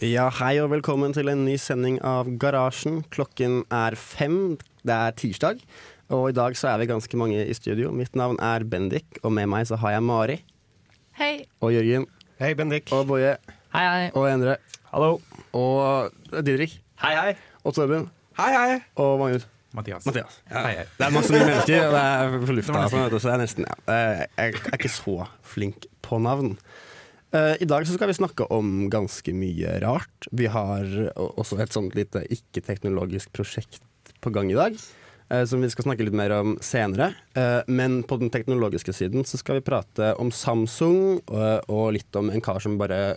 Ja, hei og velkommen til en ny sending av Garasjen. Klokken er fem. Det er tirsdag, og i dag så er vi ganske mange i studio. Mitt navn er Bendik, og med meg så har jeg Mari Hei. og Jørgen Hei, Bendik. og Boje Hei, hei. og Endre Hallo. og Didrik Hei, hei. og Torben Hei, hei. og Magnus. Mathias. Mathias. Hei, hei. Det er masse nye mennesker, og det er på lufta, så det er nesten ja. Jeg er ikke så flink på navn. Eh, I dag så skal vi snakke om ganske mye rart. Vi har også et sånt lite ikke-teknologisk prosjekt på gang i dag. eh, Som vi skal snakke litt mer om senere. Eh, Men på den teknologiske siden så skal vi prate om Samsung og, litt om en kar som bare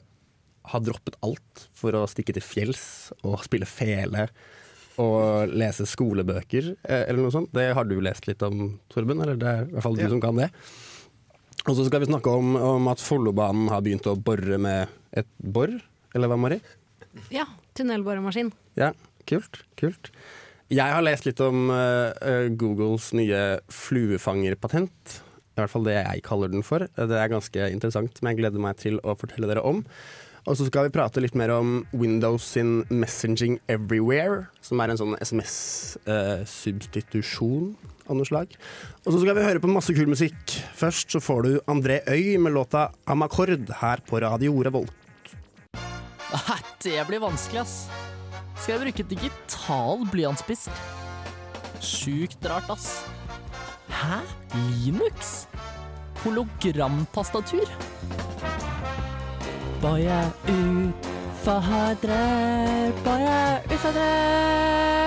har droppet alt for å stikke til fjells og spille fele og lese skolebøker, eller noe sånt. Det har du lest litt om, Torben? Eller det er i hvert fall du Ja. som kan det. Og så skal vi snakke om, om at Follobanen har begynt å bore med et bor, eller hva, Mari? Ja, tunnelboremaskin. Ja, kult. kult. Jeg har lest litt om eh, eh, Googles nye fluefangerpatent. I hvert fall det jeg kaller den for. Det er ganske interessant, men jeg gleder meg til å fortelle dere om. Og så skal vi prate litt mer om Windows sin Messaging Everywhere, som er en sånn SMS-substitusjon av noe slag. Og så skal vi høre på masse kul musikk. Først så får du André Øy med låta Amakord her på Radio Revolt. Det blir vanskelig, ass. Skal jeg bruke digital blyantspiss? Sjukt rart, ass. Hæ? Linux? Hologramtastatur? Bare utfordrer, bare utfordrer.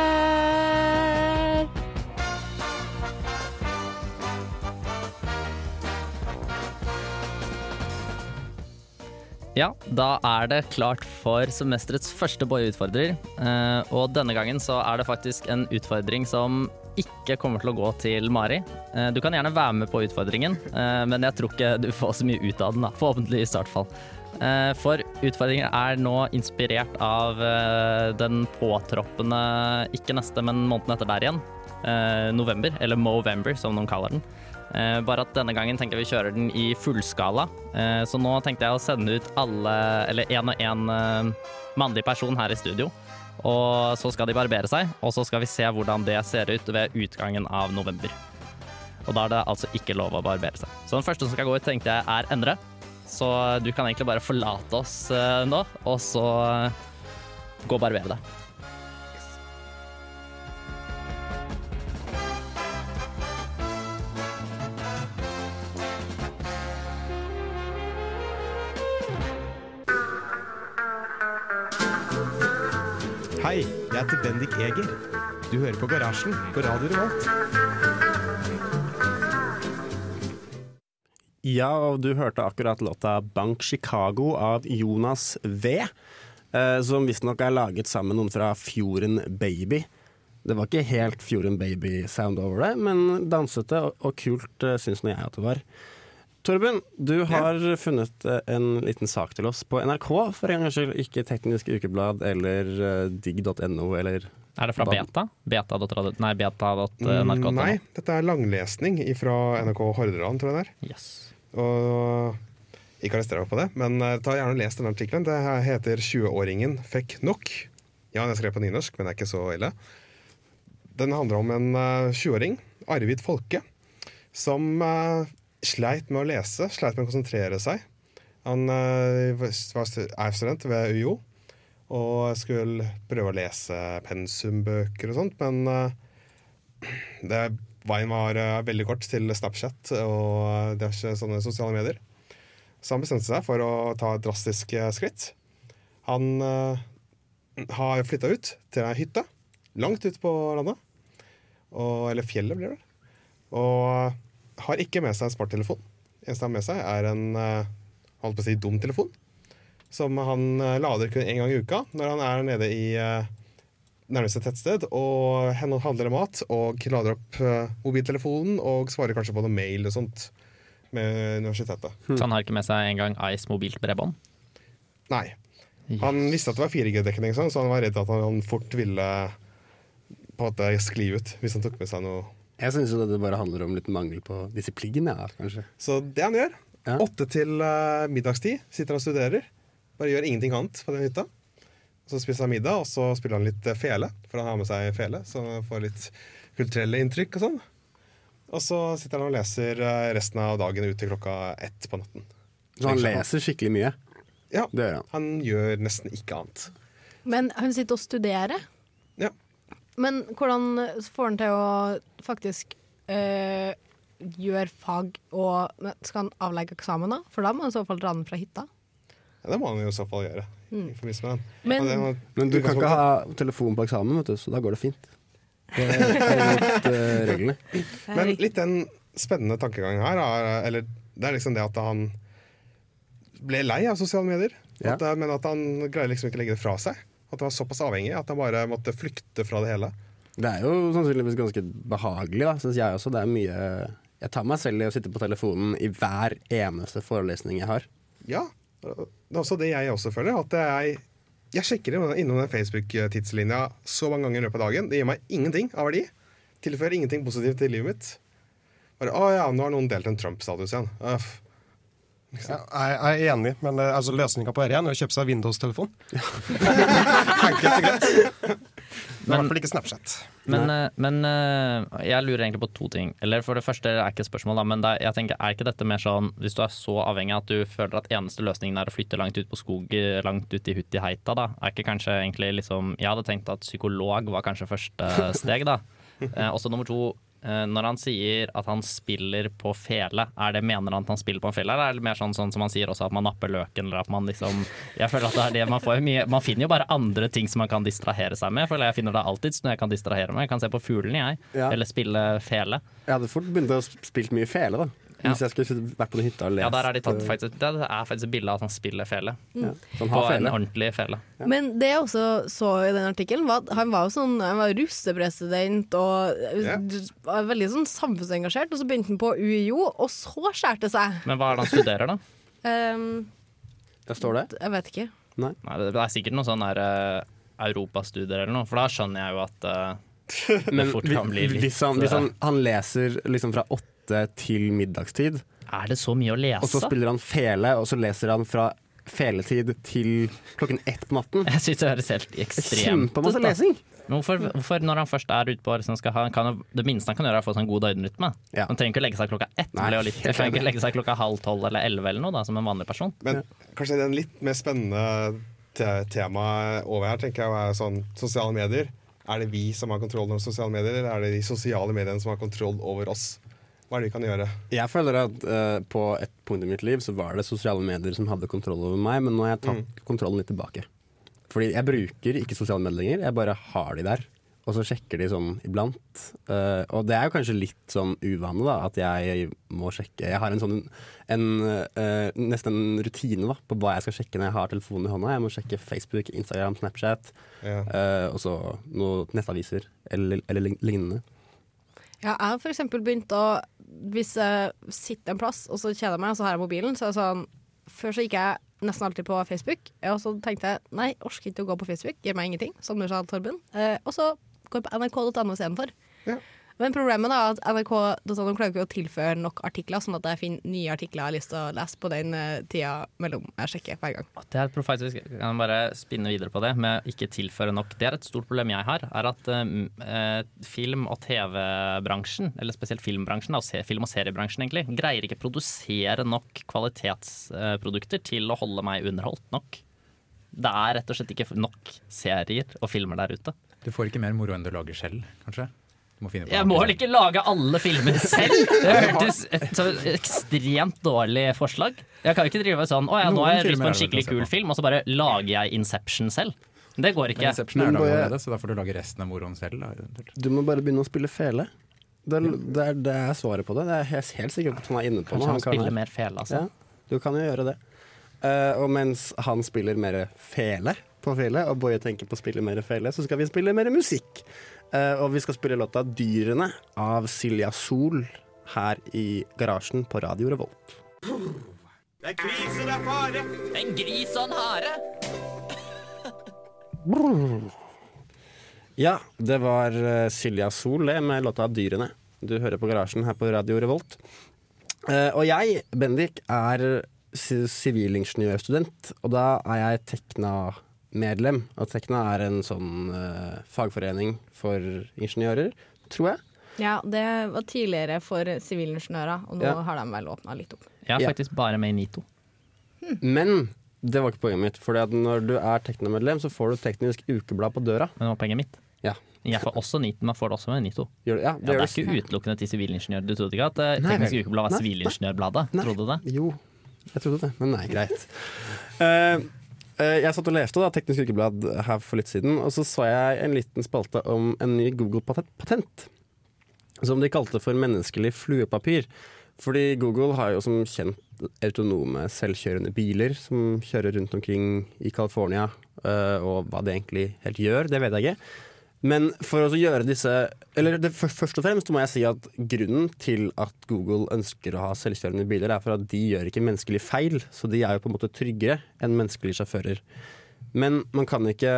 Ja, da er det klart for semesterets første Boje-utfordrer. Eh, og denne gangen så er det faktisk en utfordring som ikke kommer til å gå til Mari. Eh, du kan gjerne være med på utfordringen, eh, men jeg tror ikke du får så mye ut av den. da, Forhåpentligvis i hvert fall. For utfordringen er nå inspirert av den påtroppende, ikke neste, men måneden etter der igjen, november, eller Movember som noen kaller den. Eh, bare at denne gangen tenker jeg vi kjører den i fullskala. Eh, så nå tenkte jeg å sende ut alle, eller én og én eh, mannlig person her i studio. Og så skal de barbere seg, og så skal vi se hvordan det ser ut ved utgangen av november. Og da er det altså ikke lov å barbere seg. Så den første som skal gå ut, tenkte jeg er Endre. Så du kan egentlig bare forlate oss nå, og så gå og barbere deg. Hei, jeg heter Bendik Eger. Du hører på Garasjen på Radio Revolt. Ja, og du hørte akkurat låta 'Bank Chicago' av Jonas V. Eh, som visstnok er laget sammen med noen fra Fjorden Baby. Det var ikke helt Fjorden Baby-sound over det, men dansete og, kult uh, syns nå jeg at det var. Torben, du har funnet eh, en liten sak til oss på NRK, for en gangs skyld. Ikke Teknisk Ukeblad eller uh, digg.no eller Er det fra Beta? Beta.radio Nei, beta.nrk.no. Mm, Nei, dette er langlesning fra NRK Hordaland, tror jeg det er. Yes. Og ikke arrester meg på det, men eh, ta gjerne og les denne artikkelen. Det heter '20-åringen fikk nok'. Ja, den er skrevet på nynorsk, men det er ikke så ille. Den handler om en eh, 20-åring, Arvid Folke, som eh, sleit med å lese, sleit med å konsentrere seg. Han eh, var stu- student ved UiO og skulle prøve å lese pensumbøker og sånt, men eh, det, veien var eh, veldig kort til Snapchat og er ikke sånne sosiale medier. Så han bestemte seg for å ta et drastisk skritt. Han uh, har flytta ut til ei hytte langt ute på landet. Og, eller fjellet, blir det. Og har ikke med seg en smarttelefon. Eneste han har med seg, er en eh, holdt på å si dum telefon. som han eh, lader kun én gang i uka når han er nede i eh, nærmeste tettsted og handler mat og lader opp mobiltelefonen og svarer kanskje på noe mail og sånt med universitetet. Så han har ikke med seg engang Ice mobilt bredbånd? Nei. Han visste at det var 4G-dekning, sånn, så han var redd at han fort ville på en måte skli ut hvis han tok med seg noe. Jeg syns det bare handler om litt mangel på disiplin, ja, kanskje. Så det han gjør, Ja. åtte til eh, middagstid, sitter han og studerer. Bare gjør ingenting annet på den hytta. Så spiser han middag, og så spiller han litt eh, fele, for han har med seg fele, så han får litt kulturelle inntrykk og sånn. Og så sitter han og leser eh, resten av dagen ut til klokka ett på natten. Så han leser skikkelig mye. Ja, Det gjør han. han gjør nesten ikke annet. Men han sitter og studerer. Men hvordan får han til å faktisk øh, gjøre fag og Skal han avlegge eksamen, da? For da må han i så fall dra den fra hytta. Ja, det må han jo i så fall gjøre. i med den. Men- det Men du kan ikke ha telefon på eksamen, vet du, så da går det fint. Det er mot uh, reglene. Men litt den spennende tankegangen her, er, eller det er liksom det at han ble lei av sosiale medier. Ja. At, men at han greier liksom ikke å legge det fra seg. At han var såpass avhengig at han bare måtte flykte fra det hele. Det er jo sannsynligvis ganske behagelig, da, syns jeg også. Det er mye Jeg tar meg selv i å sitte på telefonen i hver eneste forelesning jeg har. Ja, det er også det jeg også føler. At jeg, jeg sjekker innom den Facebook-tidslinja så mange ganger i løpet av dagen. Det gir meg ingenting av verdi. Tilfører ingenting positivt til livet mitt. Bare, å ja, nå har noen delt en Trump-status igjen. Øff. Ja, jeg, jeg er enig, men eh, altså, løsninga på dette er å kjøpe seg Windows-telefon. Enkelt og greit. Men, I hvert fall ikke Snapchat. Men, eh, men eh, jeg lurer egentlig på to ting. Eller For det første er ikke et spørsmål, da, men det er, jeg tenker, er ikke dette mer sånn hvis du er så avhengig at du føler at eneste løsningen er å flytte langt ut på skog, langt ut i hutt i heita, da? Er ikke kanskje egentlig liksom Jeg hadde tenkt at psykolog var kanskje første steg, da. Eh, også nummer to. Eh, Når han sier at han spiller på fele, er det mener han at han spiller på en fele, eller er det mer sånn, sånn som han sier også, at man napper løken, eller at man liksom Jeg føler at det er det man får mye Man finner jo bare andre ting som man kan distrahere seg med. Jeg finner det alltid når jeg kan distrahere meg. Jeg kan se på fuglene, jeg. Ja. Eller spille fele. Jeg hadde fort begynt å spille mye fele, da. Ja. Hvis jeg skulle vært på den hytta og lest. Ja, der er de tatt eh, faktisk Det er faktisk et bilde av at han spiller fele. ja. Så han På har en ordentlig fele. Men det jeg også så i den artikkelen, var at han var jo sånn Han var russepresident og Ja. var veldig sånn samfunnsengasjert. Og så begynte han på UiO, og så skjærte det seg. Men hva er det han studerer, da? Um, Der står det. jeg vet ikke. Nei, det er sikkert noe sånn der uh, europastudier eller noe, for da skjønner jeg jo at uh, det fort kan bli litt, hvis, han, hvis han, eh, han leser liksom fra åtte til middagstid, Er det så mye å lese? og så spiller han fele, og så leser han fra feletid til klokken ett på natten Jeg syns det høres helt ekstremt Kjempemasse ut. lesing! Men hvorfor, hvorfor når han først er ute på året, skal han, kan, Det minste han kan gjøre, er å få seg en god døgnrytme. Ja. Han trenger ikke å legge seg klokka ett. Nei, ble litt, han trenger ikke legge seg klokka halv tolv eller elleve eller noe, da, som en vanlig person. Men kanskje den litt mer spennende te temaet over her tenker jeg er sånn sosiale medier. Er det vi som har kontroll over sosiale medier, eller er det de sosiale mediene som har kontroll over oss? Hva er det vi kan gjøre? Jeg føler at uh, på et punkt i mitt liv så var det sosiale medier som hadde kontroll over meg, men nå har jeg tatt kontrollen litt tilbake. Fordi jeg bruker ikke sosiale medier lenger, jeg bare har de der. Og så sjekker de sånn iblant. Uh, og det er jo kanskje litt sånn uvane, da, at jeg må sjekke Jeg har en sånn en, uh, nesten en rutine da, på hva jeg skal sjekke når jeg har telefonen i hånda. Jeg må sjekke Facebook, Instagram, Snapchat, Ja. eh, og så noen nettaviser eller, eller lignende. Ja, jeg har for eksempel begynt å Hvis jeg sitter en plass og så kjeder jeg meg, og så har jeg mobilen, så er det sånn Før så gikk jeg nesten alltid på Facebook, og så tenkte jeg nei, orker ikke å gå på Facebook, gir meg ingenting, som du sa, Torben. Eh, og så går jeg på nrk.no istedenfor. Ja. Men problemet er at nrk.no klarer ikke å tilføre nok artikler, sånn at jeg finner nye artikler jeg har lyst til å lese på den eh, tida mellom jeg sjekker hver gang. Det er profetisk. jeg kan bare spinne videre på det med å ikke tilføre nok. Det er et stort problem jeg har, er at eh, eh, film- og TV-bransjen, eller spesielt filmbransjen, da, film- og seriebransjen egentlig, greier ikke produsere nok kvalitetsprodukter til å holde meg underholdt nok. Det er rett og slett ikke nok serier og filmer der ute. Du får ikke mer moro enn du lager selv, kanskje? Du må finne på Jeg må vel ikke lage alle filmer selv? Det hørtes et så ekstremt dårlig forslag. Jeg kan jo ikke drive sånn Å ja, nå har jeg lyst på en skikkelig kul film, og så bare lager jeg Inception selv. Det går Men ikke. Inception er da laget allerede, så da får du lage resten av moroen selv. Da. Du må bare begynne å spille fele. Det er, det er, det er svaret på det. Det er jeg helt sikker på at han er inne på Kanskje han, han spiller mer fele, altså. Ja, du kan jo gjøre det. Uh, og mens han spiller mer fele på fele, og Boje tenker på å spille mer fele, så skal vi spille mer musikk. Eh, og vi skal spille låta 'Dyrene' av Silja Sol her i garasjen på Radio Revolt. En gris og en hare! Ja, det var eh, Silja Sol det, med låta 'Dyrene'. Du hører på Garasjen her på Radio Revolt. Eh, og jeg, Bendik, er si- sivilingeniørstudent, og da er jeg Tekna-medlem. Og Tekna er en sånn uh, fagforening for ingeniører, tror jeg. Ja, det var tidligere for sivilingeniører, og nå Ja. har de vel åpna litt opp. Jeg er Ja. faktisk bare med i NITO. Men det var ikke poenget mitt. For når du er Tekna-medlem, så får du Teknisk Ukeblad på døra. Men det var poenget mitt. Ja. Jeg får også NITO, men får det også med NITO. Gjør det, ja, Ja, det er du. ikke utelukkende til sivilingeniør. Du trodde ikke at Nei, Teknisk. Ukeblad var Nei, Sivilingeniørbladet? Nei. Trodde du det? Jo, jeg trodde det, men nei, greit. Eh, jeg satt og leste da, Teknisk Ukeblad her for litt siden, og så så jeg en liten spalte om en ny Google-patent. Som de kalte for menneskelig fluepapir. Fordi Google har jo som kjent autonome selvkjørende biler som kjører rundt omkring i California. eh, og hva det egentlig helt gjør, det vet jeg ikke. Men for å gjøre disse Eller først og fremst må jeg si at grunnen til at Google ønsker å ha selvkjørende biler, er for at de gjør ikke menneskelig feil, så de er jo på en måte tryggere enn menneskelige sjåfører. Men man kan ikke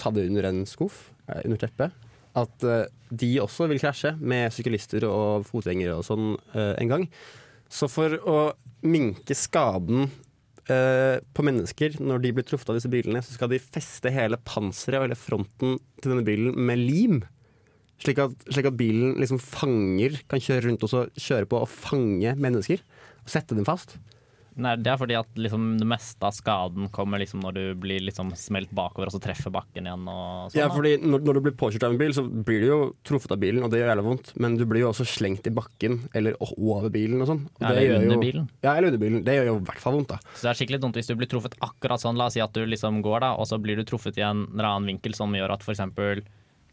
ta det under en skuff, eh, under teppet, at eh, de også vil krasje med syklister og fotgjengere og sånn eh, en gang. Så for å minke skaden eh, på mennesker når de blir truffet av disse bilene, så skal de feste hele panseret og hele fronten til denne bilen med lim. Slik at, slik at bilen liksom fanger, kan kjøre rundt og kjøre på og fange mennesker. Og sette dem fast. Nei, det er fordi at liksom, det meste av skaden kommer liksom når du blir liksom smelt bakover og så treffer bakken igjen. Sånn, Ja, fordi når, når du blir påkjørt av en bil, så blir du jo truffet av bilen, og det gjør jævlig vondt. Men du blir jo også slengt i bakken, eller over bilen og sånn. Ja, eller under jo- bilen. Ja, eller under bilen. Det gjør jo i hvert fall vondt, da. Så det er skikkelig dumt hvis du blir truffet akkurat sånn. La oss si at du liksom går da, og så blir du truffet i en eller annen vinkel som gjør at for eksempel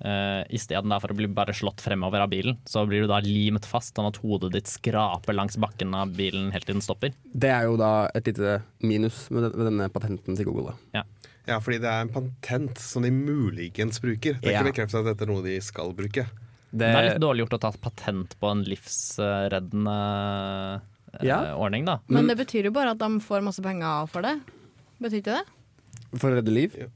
uh, istedenfor å bli bare slått fremover av bilen, så blir du da limet fast sånn at hodet ditt skraper langs bakken av bilen helt til den stopper. Det er jo da et lite minus med, den- med denne patenten til Google. da. Ja, fordi det er en patent som de muligens bruker. Det er Ja. ikke bekreftet at dette er noe de skal bruke. Det er litt dårlig gjort å ta patent på en livsreddende eh, Ja. ordning, da. Men det betyr jo bare at de får masse penger for det. Betyr ikke det? For å redde liv. Ja,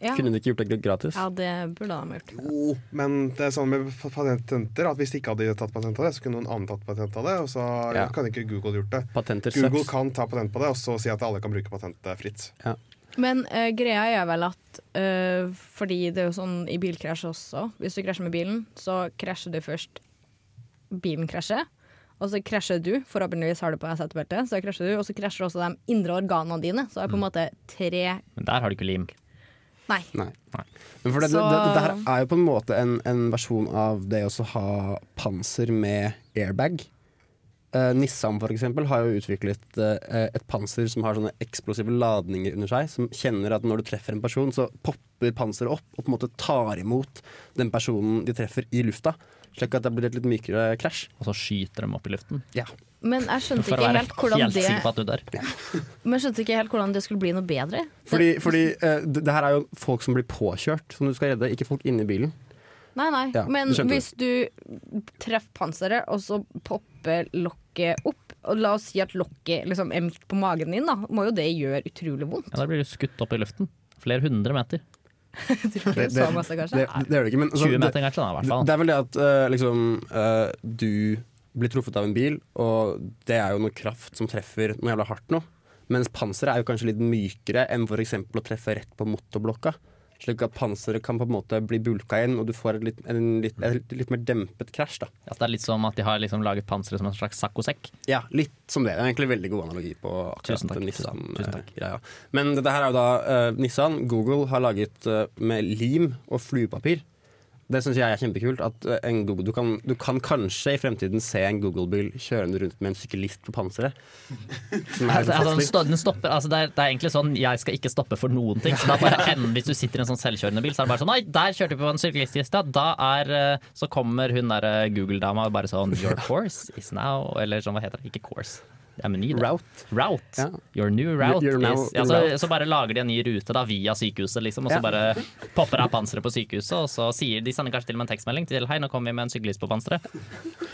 Kunne de ikke gjort det gratis? ja det burde de ha gjort. Jo, men det er sånn med patenter at hvis de ikke hadde tatt patent av det, så kunne noen annen tatt patent av det, og så Ja. kan ikke Google gjort det. Patenter Google sucks. kan ta patent på det, og så si at alle kan bruke patentet fritt. Men uh, greia er vel at uh, fordi det er jo sånn i bilkrasj også, hvis du krasjer med bilen, så krasjer du først bilen krasjer. Og så krasjer du, forhåpentligvis har du på deg setebelte, så krasjer du, og så krasjer også de indre organene dine. Så er det på en måte tre Men der har du ikke lim. Nei. Nei. Nei. Men for det, Så- det, det, det her er jo på en måte en, en versjon av det å ha panser med airbag. Eh, Nissan for eksempel har jo utviklet eh, et panser som har sånne eksplosive ladninger under seg, som kjenner at når du treffer en person, så popper panseret opp og på en måte tar imot den personen de treffer i lufta. Slik at det blir et litt mykere krasj. Og så skyter de opp i luften. Ja. Men jeg skjønte ikke helt hvordan helt det. Men jeg skjønte ikke helt hvordan det skulle bli noe bedre. Fordi, fordi uh, det, det her er jo folk som blir påkjørt, som du skal redde, ikke folk inni bilen. Nei, nei. Ja, Men du hvis du treffer panseret, og så popper lokket opp, og la oss si at lokket liksom er midt på magen din, da, må jo det gjøre utrolig vondt. Ja, Da blir du skutt opp i luften. Flere hundre meter. det, det masse. Det, det gjør det ikke, men altså, 20 det- meter kanskje, da, i hvert Det, fall. det er vel det at uh, liksom uh, du blir truffet av en bil, og det er jo noe kraft som treffer noe jævla hardt nå. Mens panseret er jo kanskje litt mykere enn f.eks. å treffe rett på motorblokka. Slik at panseret kan på en måte bli bulka inn, og du får et litt, en litt, et litt mer dempet krasj. da. Altså, det er litt som at de har liksom laget panseret som en slags saccosekk. Ja, litt som det. Det er egentlig en veldig god analogi på Tusen akkurat takk, Nissan. tusen- takk. eh. Men dette her er jo da uh, Nissan. Google har laget uh, med lim og fluepapir. Det syns jeg er kjempekult. At eh, en Google, du, kan, du kan kanskje i fremtiden se en Google-bil kjørende rundt med en syklist på panseret. Som er Altså, den stopper, altså det, er, det er egentlig sånn Jeg skal ikke stoppe for noen ting. Så da bare enden, Hvis du sitter i en sånn selvkjørende bil, så er det bare sånn Nei, der kjørte vi på en syklist. Ja. Da er eh, Så kommer hun derre Google-dama og bare sånn Your course is now Eller sånn, hva heter det? Ikke course. Det er meny, det. Route. Route. Ja. Your new route. Your, now is, ja, så, route. så bare lager de en ny rute da, via sykehuset, liksom, og så Ja. bare popper av panseret på sykehuset, og så sier de sender kanskje til og med en tekstmelding til Hei, nå kommer vi med en syklist på panseret.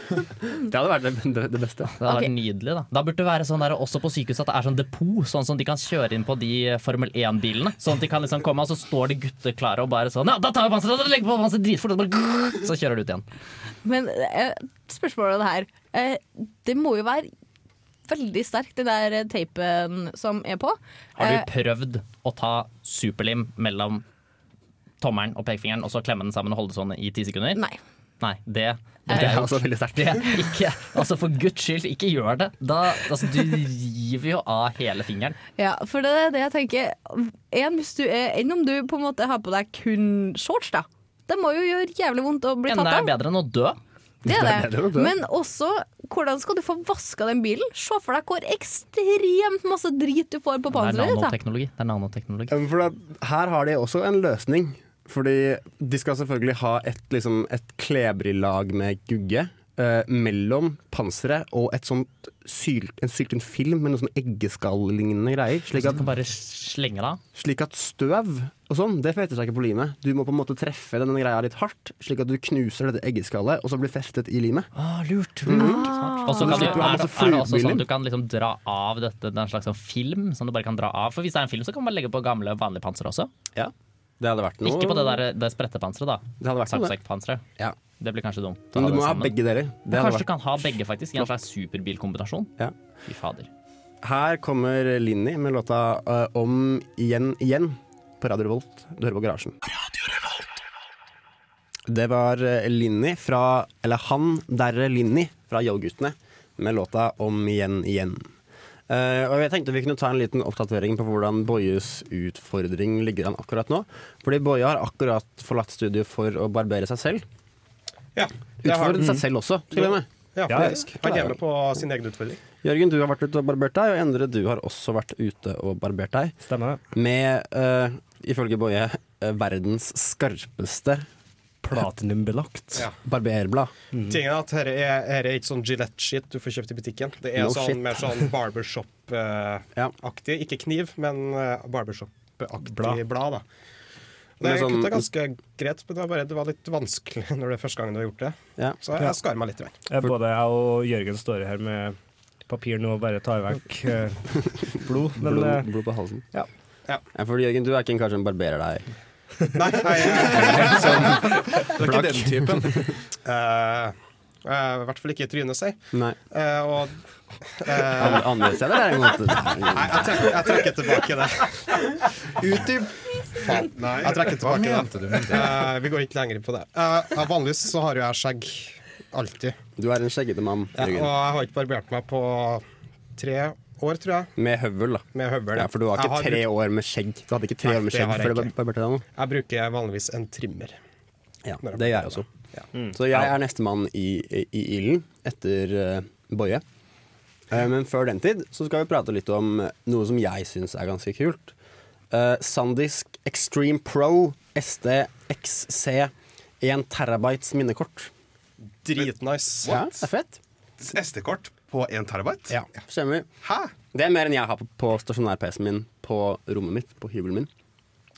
Det hadde vært det, det, det beste. Det hadde okay. vært nydelig, da. Da burde det være sånn der også på sykehuset at det er sånn depot, sånn som de kan kjøre inn på de Formel 1-bilene. Sånn at de kan liksom komme, og så står de gutter klare og bare sånn Ja, da tar vi panseret, da legger vi på panseret dritfort, og så bare Så kjører du ut igjen. Men eh, spørsmålet det her eh, Det må jo være veldig sterk, den der eh, teipen som er på. Har Eh, du prøvd å ta superlim mellom tommelen og pekefingeren, og så klemme den sammen og holde det sånn i ti sekunder? Nei. Nei, det Det er også veldig sterkt. ikke, altså For guds skyld, ikke gjør det. Da, altså, du river jo av hele fingeren. Ja, for det er det jeg tenker. En, hvis du er, enn om du på en måte har på deg kun shorts, da. Det må jo gjøre jævlig vondt å bli tatt av. Enda det er bedre enn å dø. Det er det. Men også, hvordan skal du få vaska den bilen? Se for deg hvor ekstremt masse drit du får på er panseret ditt. Det er nanoteknologi. For at her har de også en løsning. Fordi de skal selvfølgelig ha et, liksom, et klebrig-lag med gugge eh, mellom panseret og et sånt sylt, en sylten film med noen sånn eggeskall-lignende greier. Slik Så du kan bare slenge det av. slik at støv og sånn, det fetter seg ikke på limet. Du må på en måte treffe denne greia litt hardt, slik at du knuser dette eggeskallet, og så blir festet i limet. Ah, lurt, lurt. Og så kan du, er, er det også sånn du kan liksom dra av dette, det er en slags sånn film som du bare kan dra av. For hvis det er en film, så kan man legge på gamle, vanlige pansere også. Ja, det hadde vært noe. Ikke på det der det sprettepanseret, da. Det hadde vært. Saksekkpanseret. Ja. Det blir kanskje dumt. Men du må ha begge deler. Kanskje du kan ha begge, faktisk, i en slags superbilkombinasjon. Ja. Fy fader. Her kommer Linni med låta uh, Om igjen igjen på Radio Revolt. Du hører på Garasjen. Det var eh, Linni fra Eller han derre Linni fra Yo-guttene med låta Om igjen igjen. Uh, og jeg tenkte vi kunne ta en liten oppdatering på hvordan Bojes utfordring ligger an akkurat nå. Fordi Boje har akkurat forlatt studio for å barbere seg selv. Ja, Utfordret Utfordre seg selv også, til og med. Ja, Ja, faktisk. Vært med på sin egen utfordring. Jørgen, du har vært ute og barbert deg, og Endre, du har også vært ute og barbert deg. Stemmer det. med, uh, ifølge Boje, uh, verdens skarpeste Platinumbelagt. Ja. barberblad. Tingen er at dette er, her er ikke sånn Gillette-shit du får kjøpt i butikken. Det er No sånn shit. mer sånn barbershop-aktig. Ikke kniv, men eh, barbershop-aktig Blad. blad. da. Det sånn- kuttet ganske greit, men det var, bare, det var litt vanskelig når det er første gangen du har gjort det. Ja. Så jeg, jeg skar meg litt. Eh, Både jeg og Jørgen står her med papir nå og bare tar vekk eh, blod. Men Blod, eh, blod på halsen. Ja. Ja. Ja, for Jørgen, du er ikke en kar som barberer deg. Nei, jeg, jeg, Det er ikke den typen. uh, eh, I hvert fall ikke i trynet, si. Nei. Eh, og Uh, Andre, steder er det en måte. Nei, jeg trekker, jeg trekker tilbake det. Utdyp! Jeg trekker tilbake det. du? Eh, vi går ikke lenger inn på det. Uh, vanligvis så har jo jeg skjegg. Alltid. Du er en skjeggete mann, Ja, og jeg har ikke barbert meg på tre år, tror jeg. Med høvel, da. Med høvel. Ja, for du har ikke ikke tre brukt- år med skjegg. Du hadde ikke tre Nei, år med skjegg jeg før du barberte deg nå? Jeg bruker vanligvis en trimmer. Ja, det gjør jeg også. Ja. Så jeg er nestemann i, i, i ilden etter uh, Boje. Uh, men før den tid så skal vi prate litt om noe som jeg syns er ganske kult. Uh, Sandisk Extreme Pro SDXC 1 terabytes minnekort. Dritnice. Ja, det er fett. SD-kort på 1 terabyte? Ja. Stemmer. Hæ? Det er mer enn jeg har på, på stasjonær-PC-en min på rommet mitt, på hybelen min.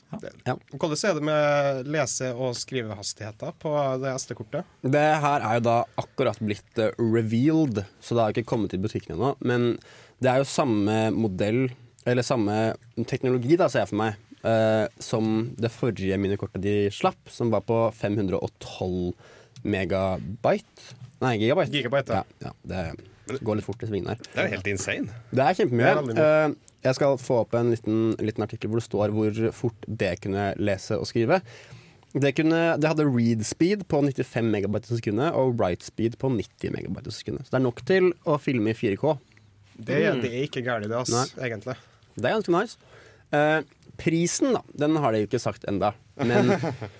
Ja. Hvordan er det med lese- og skrivehastigheter på det SD-kortet? Det her er jo da akkurat blitt eh, revealed, så det har ikke kommet til butikken ennå. Men det er jo samme modell, eller samme teknologi, da, ser jeg for meg, eh, som det forrige minikortet de slapp, som var på 512 megabyte. Nei, gigabyte. Gigabyte, ja. ja. ja det går litt fort i svingene her. Det er jo helt insane. Det er kjempemye. Det er mye. Eh, jeg skal få opp en liten, liten artikkel hvor det står hvor fort det kunne lese og skrive. Det, kunne, det hadde read speed på 95 megabyte i sekundet og write speed på 90 megabyte i sekundet. Så det er nok til å filme i 4K. Det, er- det er ikke gærent, det, ass, Nei. egentlig. Det er ganske nice. Eh, prisen, da, den har de jo ikke sagt enda. Men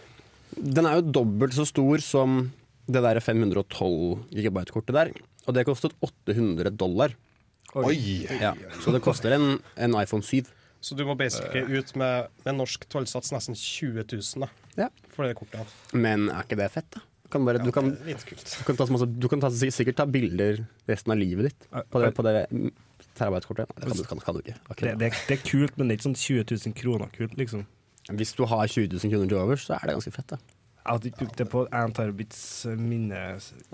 den er jo dobbelt så stor som det der 512 gigabyte-kortet der. Og det kostet 800 dollar. Oi! Ja, så det koster en, en iPhone 7. Så du må basically ut med, med norsk tollsats nesten 20 000 da, Ja. for det kortet. Men er ikke det fett, da? Du kan, bare, du kan, du kan, ta, så masse, du kan ta, sikkert ta bilder resten av livet ditt på det, på det terabyte-kortet? Nei, det kan du, kan, kan du ikke. Det, Akkurat. det, det er kult, men det er ikke sånn 20 000 kroner kult, liksom. Hvis du har 20 000 kroner til overs, så er det ganske fett. da. Jeg hadde ikke brukt det på 1 terabits minne...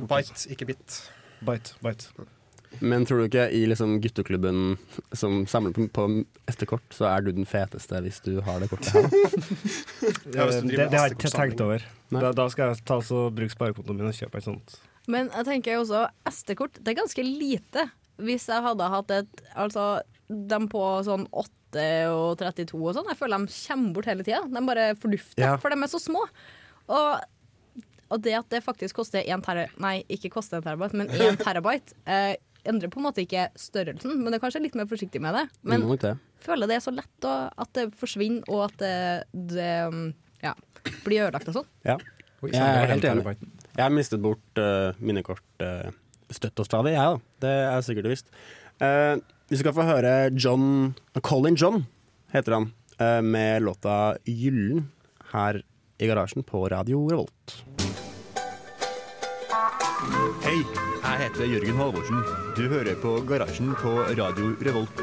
Bite, ikke bit. Byte, bite. Men tror du ikke i liksom gutteklubben som samler på, på SD-kort, så er du den feteste hvis du har det kortet her? Ja, det, det, det har jeg ikke tenkt over. Da, da skal jeg ta så bruke sparekontoen min og kjøpe et sånt. Men jeg tenker også SD-kort, det er ganske lite. Hvis jeg hadde hatt et Altså, de på sånn 8 og 32 og sånn, jeg føler de kommer bort hele tida. De bare fordufter, Ja. for de er så små. Og, og det at det faktisk koster 1 terabyte, Nei, ikke koster 1 terabyte, men 1 terabyte. Eh, endrer på en måte ikke størrelsen, men det er kanskje litt mer forsiktig med det. Men, det. føler det er så lett å, at det forsvinner, og at det, det um, ja, blir ødelagt og sånn. Ja. Jeg er helt enig. Jeg har mistet bort uh, minnekort uh, støtt og stadig, jeg, da. Det er sikkert visst. Uh, vi skal få høre John Colin John, heter han, uh, med låta 'Gyllen' her i garasjen på Radio Revolt. Hei, jeg heter Jørgen Halvorsen. Du hører på Garasjen på Radio Revolt.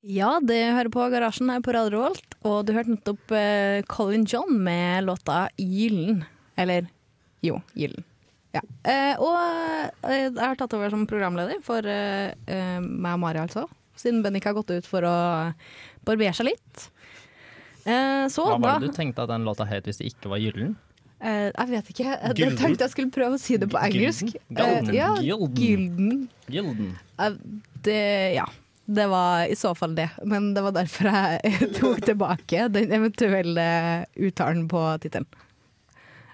Ja, det hører på Garasjen her på Radio Revolt, og du hørte nettopp uh, Colin John med låta 'Gyllen'. Eller jo, 'Gyllen'. Ja. Uh, og uh, jeg har tatt over som programleder for meg og Mari, altså. Siden Bennik har gått ut for å barbere seg litt. Eh, så Hva var det du tenkte at den låta het hvis det ikke var gyllen? eh, Jeg vet ikke. Jeg tenkte jeg skulle prøve å si det på engelsk. Golden. Eh, ja, Gylden. Gylden. Gylden. Eh, Det, ja. Det var i så fall det. Men det var derfor jeg tok tilbake den eventuelle uttalen på tittelen.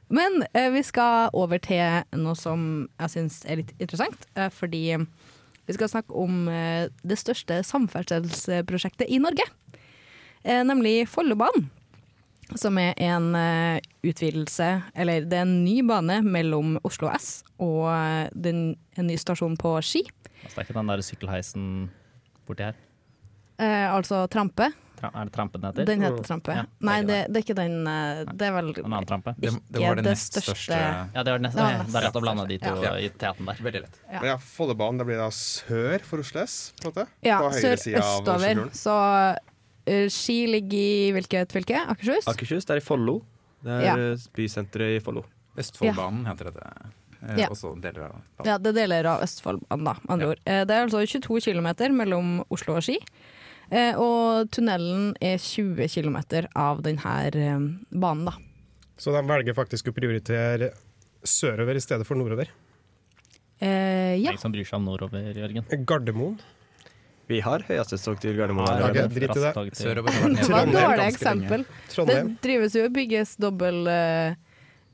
Men eh, vi skal over til noe som jeg syns er litt interessant. Eh, fordi vi skal snakke om eh, det største samferdselsprosjektet i Norge. Eh, nemlig Follobanen. Som er en eh, utvidelse, eller det er en ny bane mellom Oslo S og eh, den, en ny stasjon på Ski. Altså, det er ikke den der sykkelheisen borti her? Eh, altså Trampe. Tra er det Trampe den heter? Den heter Trampe. Ja, Nei, det, det er ikke den Det er vel En annen Trampe? Det, det var det det nest største største Ja, det var nest, Det var det nest er rett å blande de to Ja. i teaten der. Veldig lett. Ja. Men ja, Follobanen det blir da sør for Oslo S, på en måte? Ja, på høyre sør-østover. Oslofjorden. Så Ski ligger i hvilket fylke? Akershus? Akershus, det er i Follo. Det er Ja. eh, bysenteret i Follo. Østfoldbanen heter dette. Eh, Ja. Også deler av Ja, det er deler av Østfoldbanen, da, med andre ord. Eh, Det er altså 22 km mellom Oslo og Ski. Eh, Og tunnelen er 20 km av denne banen, da. Så de velger faktisk å prioritere sørover i stedet for nordover. Eh, ja. Ingen som bryr seg om nordover, Jørgen. Gardermoen. Vi har høyhastighetstog til Gardermoen. Ja, okay, drit i det. Det var et dårlig eksempel. Det drives jo og bygges dobbel eh,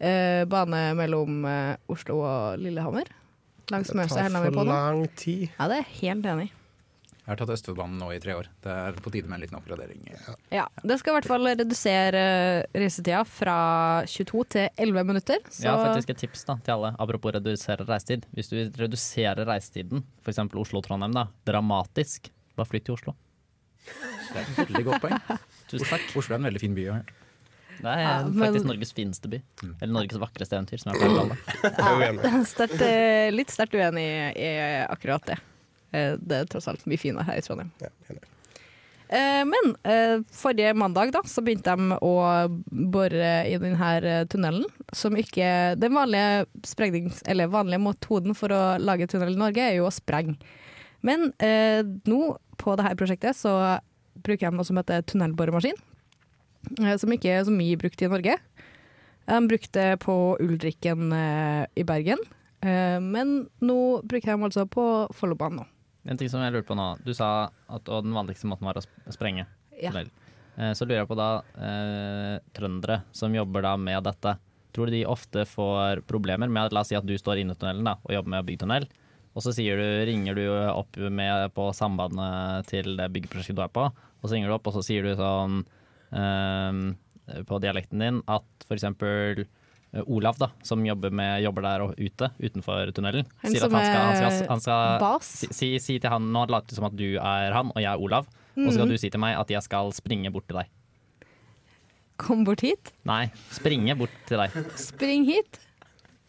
eh, bane mellom eh, Oslo og Lillehammer. Langs Det Mjøsa tar vi på for lang tid. Ja, det er helt enig. i. Jeg har tatt Østfoldbanen nå i tre år. Det er på tide med en liten oppgradering. Ja, Det skal i hvert fall redusere reisetida fra 22 til 11 minutter. Så Jeg har faktisk et tips da, til alle, apropos redusere reisetid. Hvis du vil redusere reisetiden, f.eks. Oslo-Trondheim, da, dramatisk, bare flytt til Oslo. Det er et veldig godt poeng. Tusen takk. Oslo er en veldig fin by. jeg. Det er Ja, men- faktisk Norges fineste by. Eller Norges vakreste eventyr, som jeg pleier å kalle det. Sterkt, eh, litt sterkt uenig i, i akkurat det. Eh, Det er tross alt mye finere her i Trondheim. Ja, enig. Eh, Men eh, forrige mandag da, så begynte de å bore i denne tunnelen, som ikke Den vanlige vanlige metoden for å lage tunnel i Norge er jo å sprenge. Men eh, nå på dette prosjektet så bruker de noe som heter tunnelboremaskin, som ikke er så mye brukt i Norge. De brukte det på Ulrikken eh, i Bergen, eh, men nå bruker de altså på Follobanen nå. En ting som jeg lurer på nå. Du sa at den vanligste måten var å sprenge. Ja. Eh, Så lurer jeg på da eh, trøndere som jobber da med dette. Tror du de ofte får problemer med at La oss si at du står inne i tunnelen da, og jobber med å bygge tunnel. Og så sier du, ringer du opp med på sambandet til det byggeprosjektet du er på. Og så ringer du opp, og så sier du sånn eh, på dialekten din at f.eks. Olav, da, som jobber, med, jobber der og ute, utenfor tunnelen, Han sier at han skal, han skal, han skal bas. Si, si, si til han Nå later det som at du er han, og jeg er Olav. Og så skal Mhm. du si til meg at jeg skal springe bort til deg. Kom bort hit. Nei, springe bort til deg. Spring hit.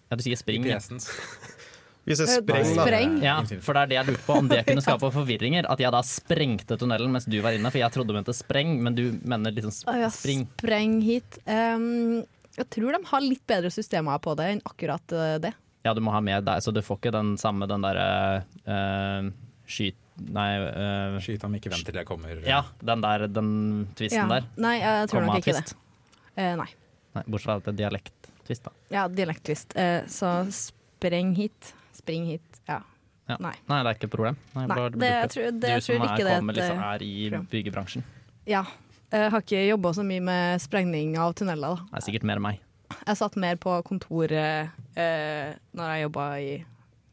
Ja, du sier spring. Hvis jeg spreng, da. spreng. Ja, for det er det jeg lurte på, om det kunne skape forvirringer. At jeg da sprengte tunnelen mens du var inne, for jeg trodde du mente spreng, men du mener liksom sp- Å ja, spreng hit. Um, jeg tror de har litt bedre systemer på det enn akkurat eh, det. Ja, du må ha med deg, så du får ikke den samme den derre uh, skyt... Nei uh, Skyt ham, ikke vent til jeg kommer. Ja, den der, den twisten der. Nei, jeg tror nok ikke det. Komma-twist. Eh, nei. Nei, bortsett fra at det er dialekt-twist, da. Ja, dialekttvist. Uh, så spreng hit. Spring hit. Ja. Ja. Nei. Nei, det er ikke et problem. Nei, Nei, det- jeg tror- det- du som tror ikke er, det er kommer, det, liksom, eh, er i problem. byggebransjen. ja. Jeg har ikke jobba så mye med sprengning av tunneler. Da. Det er sikkert mer enn meg. Jeg satt mer på kontoret eh, når jeg jobba i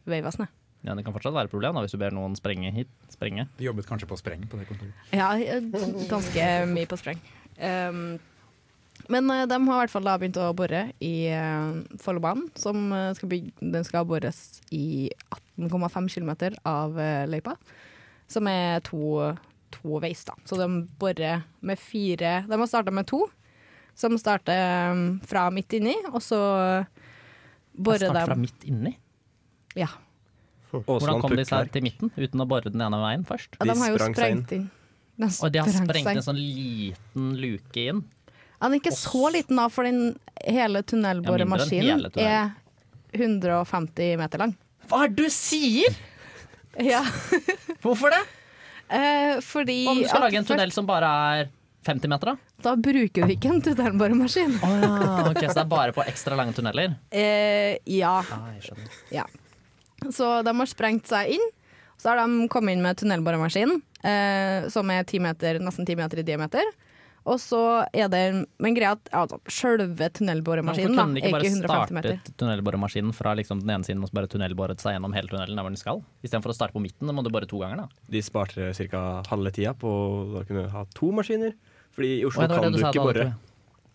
Vegvesenet. Ja, det kan fortsatt være et problem da, hvis du ber noen sprenge hit. Sprenge. Du jobbet kanskje på spreng på det kontoret? Ja, eh, ganske mye på spreng. Um, men eh, de har i hvert fall da begynt å bore i uh, Follobanen. Som eh, skal bygge, den skal bores i 18,5 km av eh, løypa. Som er to, to veis, da. Så de borer med fire De har starta med to, som starter um, fra midt inni, og så borer Start fra midt inni. Ja. Hvordan kom de seg til midten uten å bore den ene veien først? ja de har jo sprengt inn. De Og de har sprengt seg. en sånn liten luke inn. Den er ikke så liten da, for den hele tunnelboremaskinen Ja, er 150 meter lang. Hva er det du sier?! Ja. Hvorfor det? Eh, fordi Om du skal lage en tunnel som bare er 50 meter, da? Da bruker vi ikke en tunnelboremaskin. Oh, ja, ok, Så det er bare på ekstra lange tunneler? Eh, ja. Ah, ja. Så de har sprengt seg inn. Så har de kommet inn med tunnelboremaskin, eh, som er 10 meter, nesten 10 meter i diameter. Og så er det Men greia at altså, sjølve Hvorfor tunnelboremaskinen da, kunne de er ikke bare ikke 150 meter. startet tunnelboremaskinen fra liksom den ene siden og så bare tunnelboret seg gjennom hele tunnelen der hvor den skal? Istedenfor å starte på midten, da må du bare to ganger, da. De sparte ca. halve tida på å kunne ha to maskiner. Fordi i Oslo var kan du, du ikke bore.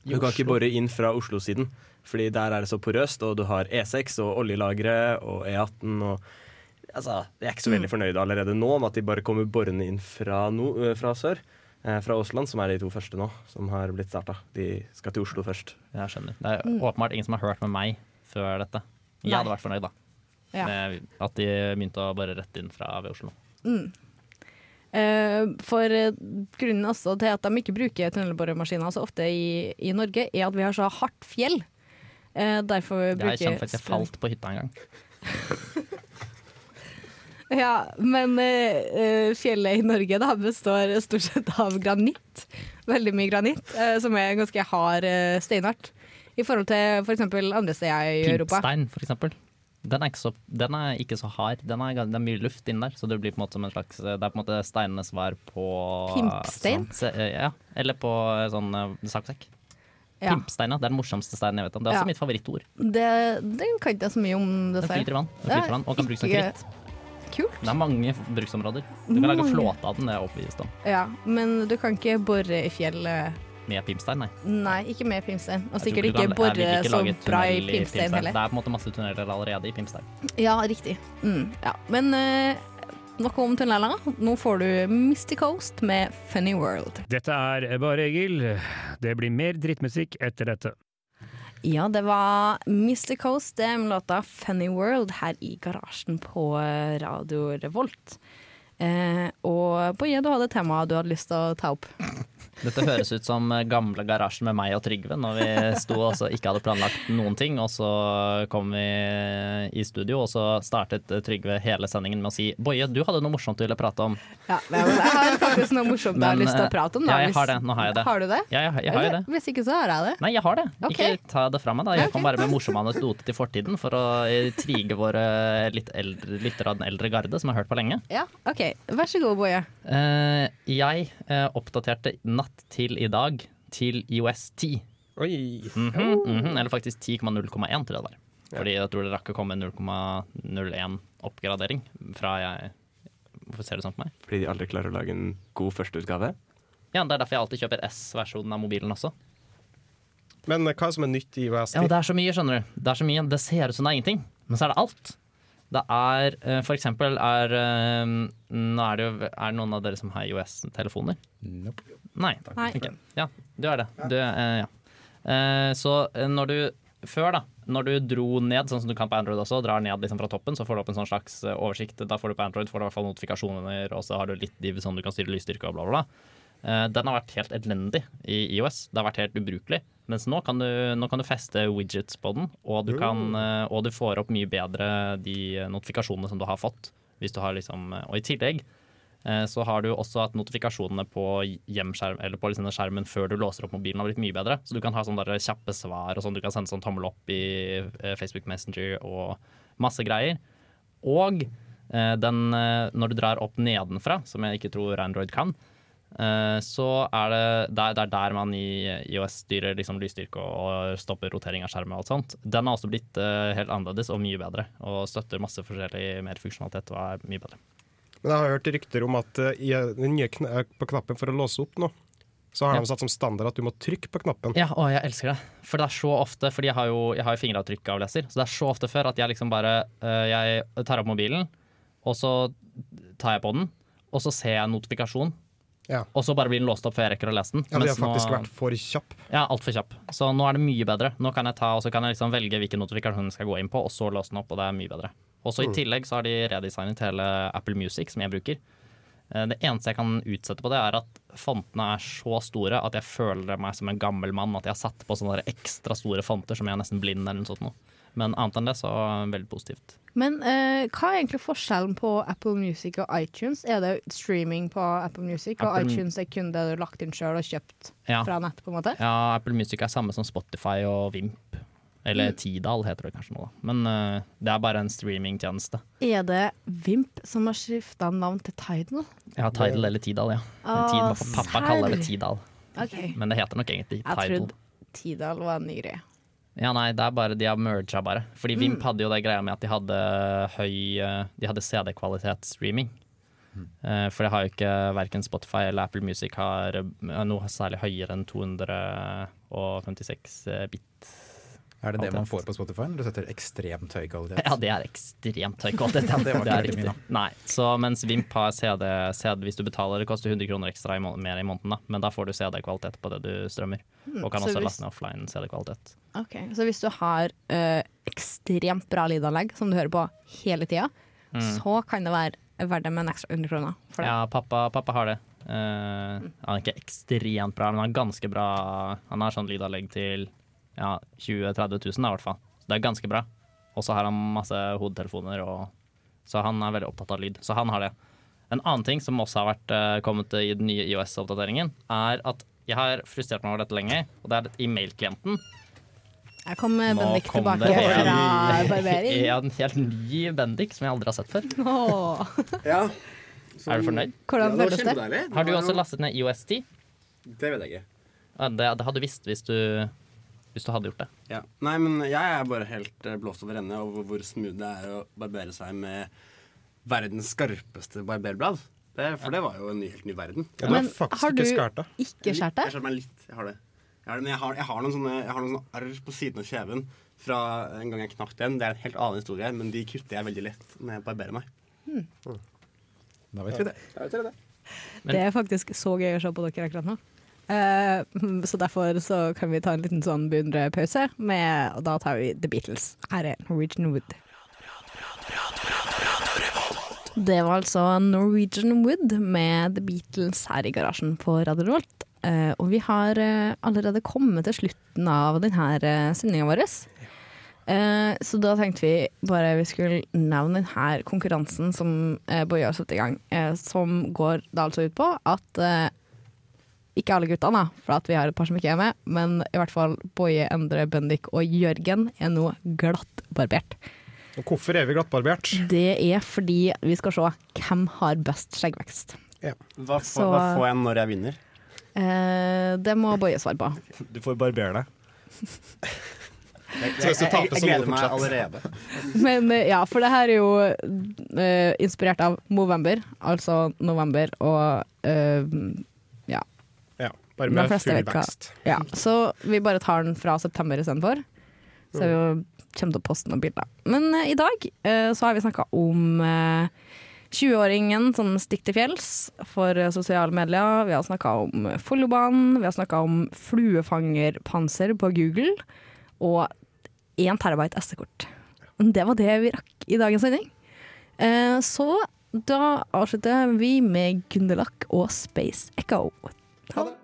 Du kan ikke Oslo? bore inn fra Oslo-siden, Fordi der er det så porøst, og du har E6 og oljelagre og E18 og Altså, jeg er ikke så veldig fornøyd allerede nå med at de bare kommer borende inn fra, no, eh, fra sør. Eh, fra Åsland, som er de to første nå, som har blitt starta. De skal til Oslo først. Jeg skjønner. Det er Mm. åpenbart ingen som har hørt med meg før dette. Jeg Nei. hadde vært fornøyd, da. Ja. Med at de begynte å bare rette inn fra ved Oslo. Mm. Eh, for eh, grunnen også til at de ikke bruker tunnelboremaskiner så ofte i, i Norge, er at vi har så hardt fjell. Derfor bruker Jeg kjenner faktisk jeg falt på hytta en gang. Ja, men eh, fjellet i Norge da består stort sett av granitt. Veldig mye granitt, uh, som er ganske hard uh, steinart. I forhold til f.eks. andre steder i Europa. Pimpstein, for eksempel. Den er, ikke så, den er ikke så hard. Den er, det er mye luft inni der, så det blir på en måte som en slags Det er på en måte steinenes svar på Pimpstein? Sånn, ja, eller på sånn saksekk. Ja. Pimpstein, ja. Det er den morsomste steinen jeg vet om. Det er også Ja. mitt favorittord. Det, den kan ikke jeg så mye om, Den dessverre. flyter i vann. Den er flyter i vann og kan brukes som kritt. Kult. Det er mange bruksområder. Du kan lage flåte av den, det er jeg overbevist om. Ja, men du kan ikke bore i fjellet Med pimpstein, nei. Nei, ikke med pimpstein. Og sikkert ikke kan- bore ikke så bra i pimpstein, pimpstein Det er på en måte masse tunneler allerede i pimpstein. Ja, riktig. Mm, ja. Men uh, nok om tunneler. Nå får du Misty Coast med Funny World. Dette er Bare Egil. Det blir mer drittmusikk etter dette. Ja, det var Mr. Coast med låta Funny World her i garasjen på Radio Revolt. Eh, og Boje, du hadde et tema du hadde lyst til å ta opp. Dette høres ut som gamle garasjen med meg og Trygve når vi sto og ikke hadde planlagt noen ting, og så kom vi i studio, og så startet Trygve hele sendingen med å si Boje, du hadde noe morsomt du ville prate om. Ja, men jeg har faktisk noe morsomt jeg har lyst til å eh, prate om. Da, ja, jeg har det. Nå har jeg det. Har du det? Ja, jeg, jeg har det. Hvis ikke, så har jeg det. Nei, jeg har det. Okay. Ikke ta det fra meg, da. Jeg kom bare med morsomme anekdoter til fortiden for å eh, trige våre litt eldre lyttere av den eldre garde som har hørt på lenge. Ja, OK. Vær så god, Boje. Eh, jeg oppdaterte oppdaterte natt til i dag til IOS 10. Oi. Mhm, mhm, eller faktisk 10,0,1 tror jeg det var. Fordi jeg tror det rakk å komme 0,01 oppgradering fra jeg Hvorfor ser du sånn på meg? Fordi de aldri klarer å lage en god førsteutgave. Ja, Det er derfor jeg alltid kjøper S-versjonen av mobilen også. Men eh, hva som er nytt i IOS 10? Ja, det er så mye, skjønner du. Det er så mye, det ser ut som det er ingenting, men så er det alt. Det er eh, for eksempel er eh, Nå er det jo Er det noen av dere som har IOS-telefoner? Nope. Nei. Nei. ok. Ja, du er det. Du, eh, ja. Eh, så når du før, da, når du dro ned, sånn som du kan på Android også, drar ned liksom fra toppen, så får du opp en sånn slags oversikt. Da får du på Android får du i hvert fall notifikasjoner, og så har du litt div sånn du kan styre lysstyrke og bla, bla, bla. Eh, Den har vært helt elendig i IOS. Det har vært helt ubrukelig. Mens nå kan du, nå kan du feste widgets på den, og du, kan, eh, og du får opp mye bedre de notifikasjonene som du har fått. Hvis du har liksom, eh, og i tillegg så har du også at notifikasjonene på hjemskjerm, eller på liksom skjermen før du låser opp mobilen har blitt mye bedre. Så du kan ha sånne der kjappe svar og sånn. Du kan sende sånn tommel opp i Facebook Messenger og masse greier. Og den, når du drar opp nedenfra, som jeg ikke tror Android kan, så er det, det, er, er der man i IOS styrer liksom lysstyrke og, stopper rotering av skjermen og alt sånt. Den har også blitt eh, helt annerledes og mye bedre, og støtter masse forskjellig mer funksjonalitet og er mye bedre. Men jeg har hørt rykter om at eh, i eh, den nye kn på knappen for å låse opp nå, så har Ja. de satt som standard at du må trykke på knappen. Ja, å, jeg elsker det. For det er så ofte, fordi jeg har jo, jeg har jo fingeravtrykkavleser, så det er så ofte før at jeg liksom bare eh, Jeg tar opp mobilen, og så tar jeg på den, og så ser jeg en notifikasjon. Ja. Og så bare blir den låst opp før jeg rekker å lese den. Ja, de har faktisk nå- vært for kjapp. Ja, altfor kjapp. Så nå er det mye bedre. Nå kan jeg ta, og så kan jeg liksom velge hvilken notifikasjon jeg skal gå inn på, og så låse den opp, og det er mye bedre. Og så I Mm. tillegg så har de redesignet hele Apple Music, som jeg bruker. Eh, Det eneste jeg kan utsette på det, er at fontene er så store at jeg føler meg som en gammel mann. At jeg har satt på sånne ekstra store fonter som jeg er nesten blind eller noe sånt. Noe. Men annet enn det, så veldig positivt. Men eh, hva er egentlig forskjellen på Apple Music og iTunes? Er det streaming på Apple Music, og Apple- iTunes er kun det du har lagt inn sjøl og kjøpt Ja. fra nett? på en måte? Ja, Apple Music er samme som Spotify og Vimp. Eller Mm. Tidal heter det kanskje nå, da. Men eh, det er bare en streamingtjeneste. Er det Vimp som har skifta navn til Tidal? Ja, Tidal eller Tidal, ja. Ah, Tidal, pappa, pappa kaller det. Tidal. Okay. Men det heter nok egentlig Tidal. Jeg trodde Tidal var en ny greie. Ja, nei, det er bare de har merga bare. Fordi Vimp Mm. hadde jo det greia med at de hadde høy eh, De hadde CD-kvalitetsstreaming. Eh, For det har jo ikke verken Spotify eller Apple Music har eh, noe særlig høyere enn 256 eh, bit. Er det det man får på Spotify når du setter ekstremt høy kvalitet? Ja, det er ekstremt høy kvalitet. Ja. Det var ikke det er riktig. Nei, så mens Vimp har CD, CD hvis du betaler, det koster 100 kroner ekstra i må mer i måneden, da. men da får du CD-kvalitet på det du strømmer. Mm, Og kan så også hvis- laste ned offline CD-kvalitet. Ok, Så hvis du har eh, ekstremt bra lydanlegg som du hører på hele tida, Mm. så kan det være verdt det med en ekstra 100 kroner for det. Ja, pappa, pappa har det. Uh, han er ikke ekstremt bra, men han er ganske bra. Han har sånn lydanlegg til ja, 20 000-30 000 da, i hvert fall. Så det er ganske bra. Og så har han masse hodetelefoner, og, så han er veldig opptatt av lyd. Så han har det. En annen ting som også har vært eh, kommet i den nye IOS-oppdateringen, er at jeg har frustrert meg over dette lenge, og det er i e-mailklienten Jeg kom Nå Bendik kom tilbake fra barbering. En helt ny Bendik som jeg aldri har sett før. Åh. Ja. Er du fornøyd? Hvordan Ja, føles det? Har du også lastet ned IOS10? Det vet jeg ikke. Det, det hadde du visst hvis du, hvis du hadde gjort det. Ja. Nei, men jeg er bare helt eh, blåst over ende over hvor smooth det er å barbere seg med verdens skarpeste barberblad. Det, for det var jo en helt ny verden. Ja, Men har du ikke skjært det? Jeg skjærte meg litt. Jeg har det. Jeg har, men jeg har, jeg har noen sånne, jeg har noen sånne arr på siden av kjeven fra en gang jeg knakk den. Det er en helt annen historie, men de kutter jeg veldig lett når jeg barberer meg. Da vet vi det. Da vet dere det. Det er faktisk så gøy å se på dere akkurat nå. Eh, så derfor så kan vi ta en liten sånn beundrepause, og da tar vi The Beatles. Her er Norwegian Wood. Det var altså Norwegian Wood med The Beatles her i garasjen på Radio Revolt. Eh, og vi har eh, allerede kommet til slutten av denne sendinga vår. Så da tenkte vi bare vi skulle nevne denne konkurransen som Boje har satt i gang. som går da altså ut på at ikke alle guttene, da, for at vi har et par som ikke er med, men i hvert fall Boje, Endre, Bendik og Jørgen er nå glattbarbert. Og Hvorfor er vi glattbarbert? Det er fordi vi skal se hvem har best skjeggvekst. Hva, får- Så- hva får jeg når jeg vinner? Eh, det må Boje svare på. Du får barbere deg. Jeg, jeg, jeg, jeg gleder meg allerede. Men eh, ja, for det her er jo uh, inspirert av Movember, altså november, og ja. Ja, bare med full vekst. Ja, så vi bare tar den fra september istedenfor. Så vi kommer til å poste noen bilder. Men uh, i dag uh, så har vi snakka om uh, 20-åringen som stikker til fjells for eh, sosiale medier. Vi har snakka om Follobanen, vi har snakka om fluefangerpanser på Google. Og 1 terabyte SD-kort. Det var det vi rakk i dagens sending. Eh, så da avslutter vi med Gunderlach og Space Echo. Ha det.